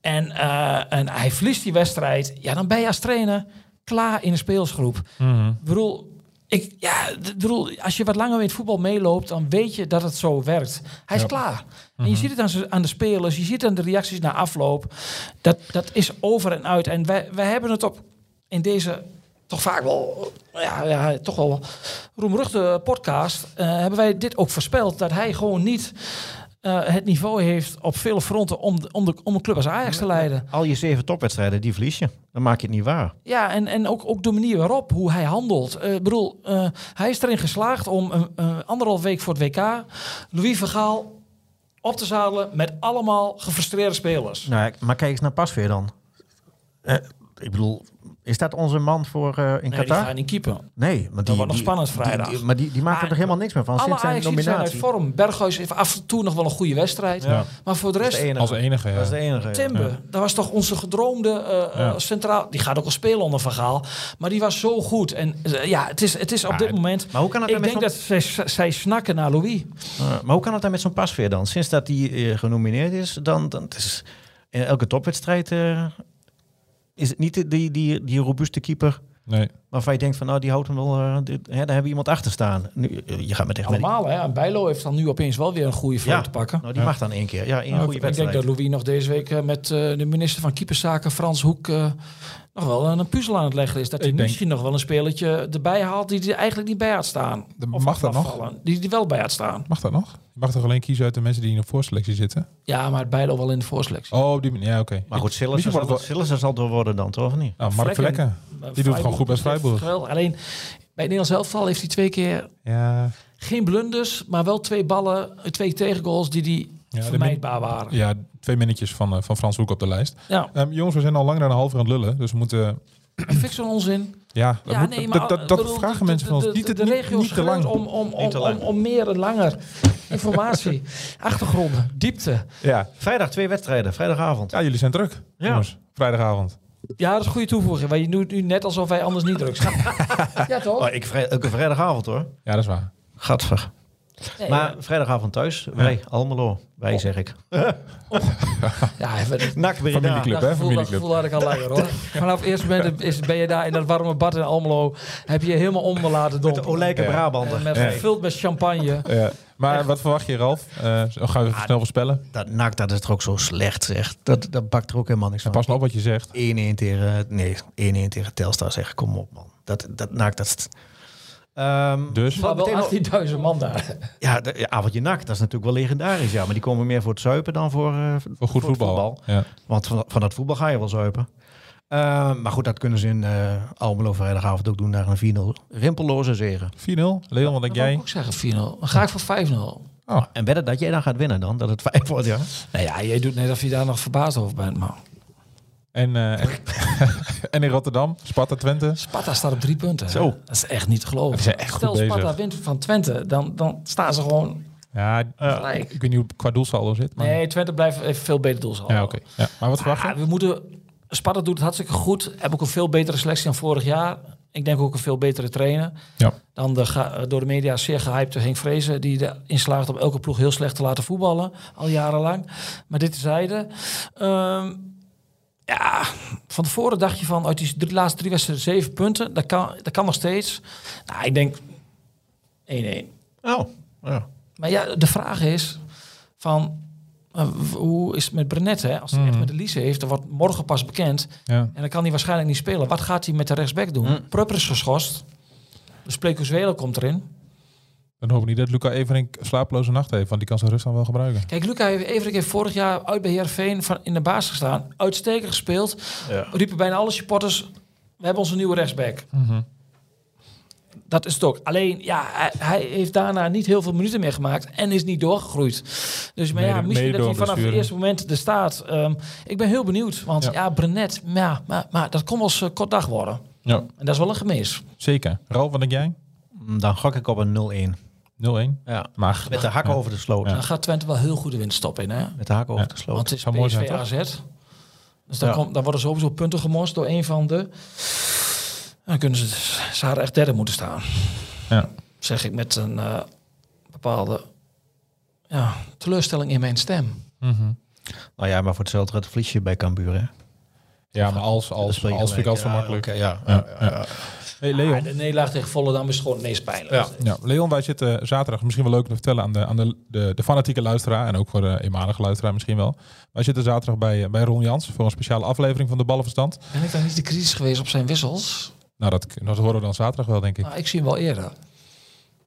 En, eh, en hij verliest die wedstrijd. Ja, dan ben je als trainer klaar in de speelsgroep. Mhm. Ik bedoel, ik, ja, bedoel, als je wat langer in het voetbal meeloopt, dan weet je dat het zo werkt. Hij is Ja. klaar. En je ziet het aan, ze- aan de spelers, je ziet het aan de reacties na afloop. Dat, dat is over en uit. En wij, wij hebben het op in deze toch vaak wel, ja, ja toch wel roemruchte podcast, eh, hebben wij dit ook voorspeld. Dat hij gewoon niet eh, het niveau heeft op vele fronten om, de, om, de, om een club als Ajax te leiden. Al je zeven topwedstrijden, die verlies je. Dan maak je het niet waar. Ja, en, en ook, ook de manier waarop, hoe hij handelt. Eh, Ik bedoel, eh, hij is erin geslaagd om een, anderhalf week voor het WK Louis Vergaal op te zadelen met allemaal gefrustreerde spelers. Nou, maar kijk eens naar Pasveer dan. Ik bedoel, is dat onze man voor eh, in Nee, die Qatar? gaan niet keeper. Nee, maar die, wordt nog die- spannend die- vrijdag. die- maar die, die maakt er Maar toch helemaal niks meer van Alle sinds zijn Ajax zijn uit nominatie. vorm. Berghuis heeft af en toe nog wel een goede wedstrijd. Ja. Maar voor de Dat is rest, de enige. Als enige, ja. Dat is de enige. ja. Timber, dat was toch onze gedroomde Ja. centraal. Die gaat ook wel spelen onder Van Gaal. Maar die was zo goed. En ja, het is, het is op dit moment... Maar hoe kan het Ik denk zo'n- dat zij, zij snakken naar Louis. Uh, maar hoe kan het dan met zo'n Pasveer dan? Sinds dat die eh, genomineerd is, dan, dan het is in elke topwedstrijd eh, is het niet die, die, die robuuste keeper Nee. Waarvan je denkt van nou die houdt hem wel, eh, dit, hè, daar hebben we iemand achter staan. Nu, eh, je gaat met echt Allemaal, hè. Bijlo heeft dan nu opeens wel weer een goede foto Ja. te pakken. Nou, die mag dan één keer. Ja, één Nou, goede Ik denk wedstrijd. dat Louis nog deze week eh, met de minister van Keeperszaken, Frans Hoek, nog wel een puzzel aan het leggen is. Dat hij denk- misschien nog wel een spelertje erbij haalt die er eigenlijk niet bij had staan. De- Of mag dat nog? Die die wel bij had staan. Mag dat nog? Je mag toch alleen kiezen uit de mensen die in de voorselectie zitten? Ja, maar Bijlo wel in de voorselectie. Oh, op die manier. Ja, oké. Maar goed, Sillissen zal, zal wel worden dan, toch of niet? Nou, Mark Vlekken. Die doet het gewoon goed bij Freiburg. Geweldig. Alleen bij het Nederlands elftal heeft hij twee keer Ja, geen blunders, maar wel twee ballen, eh, twee tegengoals die die Ja, vermijdbaar waren. ja twee minnetjes van, eh, van Frans Hoek op de lijst. Ja, Ehm, jongens, we zijn al langer dan een half uur aan het lullen. Dus we moeten... fix zo'n onzin. Ja, dat, Ja, moet- nee, maar, dat, eh, dat bedoel, vragen mensen van ons. Niet, de, te- de niet, regio niet te lang. om, om, om, te om, lang. om meer en langer informatie, achtergronden, diepte. Ja. Vrijdag twee wedstrijden, vrijdagavond. ja, jullie zijn druk. Ja. Jongens, vrijdagavond. Ja, dat is een goede toevoeging. Want je doet nu net alsof wij anders niet druk zijn. ja, toch? Oh, ik vrij, elke vrijdagavond hoor. Ja, dat is waar. Gadver. Nee, Maar vrijdagavond thuis, wij, Almelo. Wij zeg ik. ja, even- Nak weer Familieclub, dat hè? gevoel, dat Familieclub. gevoel had ik al langer hoor. Vanaf het eerste moment is, ben je daar in dat warme bad in Almelo. Heb je je helemaal onder laten De dompen. Olijke Ja. Brabander. Met, Ja. Gevuld met champagne. Maar wat verwacht je, Ralf? Eh, zo gaan we even snel voorspellen. Dat NAC, dat is toch ook zo slecht, zeg. Dat, dat bakt er ook helemaal niks En van. pas op wat je zegt. 1-1 tegen, nee, 1-1 tegen Telstar, zeg. Kom op, man. Dat, dat NAC, dat is... Ehm, Dus? Maar meteen wel al- 18.000 man daar. ja, de, ja, avondje NAC, dat is natuurlijk wel legendarisch. Ja, maar die komen meer voor het zuipen dan voor, eh, Voor goed het voetbal. Ja. Want van, van dat voetbal ga je wel zuipen. Ehm, maar goed, dat kunnen ze in eh Almelo vrijdagavond ook doen naar een 4-0 rimpelloze zegen. 4-0. Leon, wat denk wil ik jij? ook zeggen 4-0. Dan ga ik voor 5-0. Oh, En wedden dat jij dan gaat winnen dan? Dat het 5 wordt, ja? Nou ja, jij doet net of je daar nog verbaasd over bent, man. en, eh, en, in Rotterdam, Sparta Twente. Sparta staat op drie punten. Zo. Dat is echt niet te geloven. Zijn echt goed Stel Sparta bezig. wint van Twente, dan, dan staan ze gewoon... Ja, Gelijk. ik weet niet hoe het qua doelsaldo zit. Maar... Nee, Twente blijft even veel beter doel Ja, oké. Ja. Maar wat verwacht je? Ah, we moeten... Sparta doet het hartstikke goed. Heb ook een veel betere selectie dan vorig jaar. Ik denk ook een veel betere trainer. Ja. Dan de door de media zeer gehypte Henk Vrezen. Die erin slaagt om elke ploeg heel slecht te laten voetballen. Al jarenlang. Maar dit tezijde. Ehm ja, van tevoren dacht je van uit die drie, laatste drie wedstrijden zeven punten. Dat kan, dat kan nog steeds. Nou, ik denk 1-1. Oh, ja. Maar ja, de vraag is van hoe is het met Brenet? Hè? Als hij echt met de Lise heeft, dan wordt morgen pas bekend. Ja. En dan kan hij waarschijnlijk niet spelen. Wat gaat hij met de rechtsback doen? Mm. Prupper is geschorst. Dus Plekuzuela komt erin. Dan hoop ik niet dat Luca Everink slapeloze nacht heeft, want die kan zijn rust dan wel gebruiken. Kijk, Luca Everink heeft vorig jaar uit bij Heerenveen van in de baas gestaan. Uitstekend gespeeld. Ja. Riepen bijna alle supporters, we hebben onze nieuwe rechtsback. Mhm. Dat is het ook. Alleen, ja, hij, hij heeft daarna niet heel veel minuten meer gemaakt en is niet doorgegroeid. Dus maar ja, misschien dat hij vanaf het eerste moment er staat. Ehm, ik ben heel benieuwd, want Ja. ja, Brenet, ja, maar, maar dat kon wel eens eh, kort dag worden. Ja, En dat is wel een gemis. zeker. Ralf, wat denk jij? 0-1. Mm, Dan gok ik op een 0-1. Ja. Maar Met de hakken Ja. over de sloot. Dan gaat Twente wel heel goed de winststop in, hè? Met de hakken over de sloot. Want het is Zou mooi zijn, PSV toch? AZ. Dus dan, Ja. komt, dan worden sowieso punten gemorst door een van de... Dan kunnen ze, ze hadden echt derde moeten staan. Ja. Zeg ik met een eh, bepaalde ja, teleurstelling in mijn stem. Mhm. Nou ja, maar voor hetzelfde gaat verlies je bij Cambuur, hè? Ja, maar als, als, als vind ik altijd zo makkelijk. ja. Hey, Leon. de nederlaag tegen Volendam is gewoon het meest pijnlijk. Ja. Ja, Leon, wij zitten zaterdag, misschien wel leuk om te vertellen aan de, aan de, de, de fanatieke luisteraar en ook voor de eenmalige luisteraar misschien wel. Wij zitten zaterdag bij, eh, bij Ron Jans voor een speciale aflevering van de Ballenverstand. Ben ik dan niet de crisis geweest op zijn wissels? Nou, dat, dat horen we dan zaterdag wel, denk ik. Nou, ik zie hem wel eerder.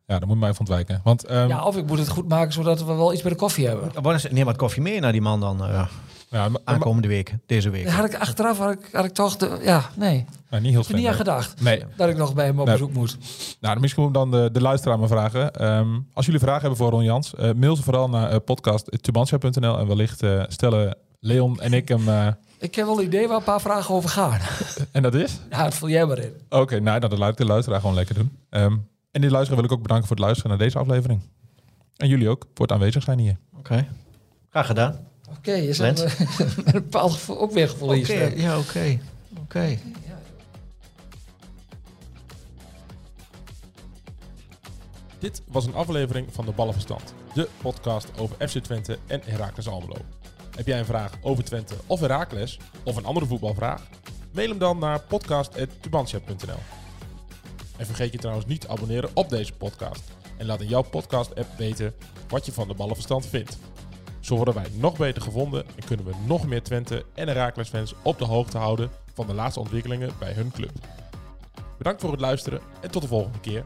Ja, dan moet je mij even ontwijken. Want ehm, Ja, of ik moet het goed maken zodat we wel iets bij de koffie hebben. Neem wat koffie mee naar die man dan eh, ja, maar- aankomende week, deze week. Had ik achteraf had ik, had ik toch de, ja, nee, ik maar niet heel heb er niet aan veel. gedacht Nee, dat ik nog bij hem op Nee. bezoek moet. nou, dan misschien moet ik dan de, de luisteraar maar vragen. Ehm, als jullie vragen hebben voor Ron Jans, eh, mail ze vooral naar uh, podcast.tubantia.nl en wellicht eh, stellen Leon en ik hem... Ik heb wel een idee waar een paar vragen over gaan. en dat is? Ja, dat vul jij maar in. Oké, nou, dan laat ik de luisteraar gewoon lekker doen. Ehm, en die luisteraar wil ik ook bedanken voor het luisteren naar deze aflevering. En jullie ook voor het aanwezig zijn hier. Oké. Graag gedaan. Oké, je Lens? met een bepaald gevoel ook weer gevoel stem. ja, oké. Oké. Dit was een aflevering van de Ballenverstand. De podcast over FC Twente en Heracles Almelo. Heb jij een vraag over Twente of Heracles of een andere voetbalvraag? Mail hem dan naar podcast.tubantia.nl En vergeet je trouwens niet te abonneren op deze podcast. En laat in jouw podcast-app weten wat je van de Ballenverstand vindt. Zo worden wij nog beter gevonden en kunnen we nog meer Twente en Heracles fans op de hoogte houden van de laatste ontwikkelingen bij hun club. Bedankt voor het luisteren en tot de volgende keer.